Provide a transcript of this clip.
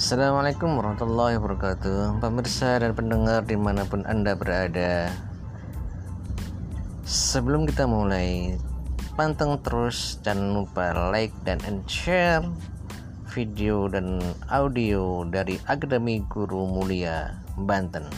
Assalamualaikum warahmatullahi wabarakatuh. Pemirsa dan pendengar di mana pun anda berada. Sebelum kita mulai Panteng terus Jangan lupa like dan share Video dan audio dari Akademi Guru Mulia Banten.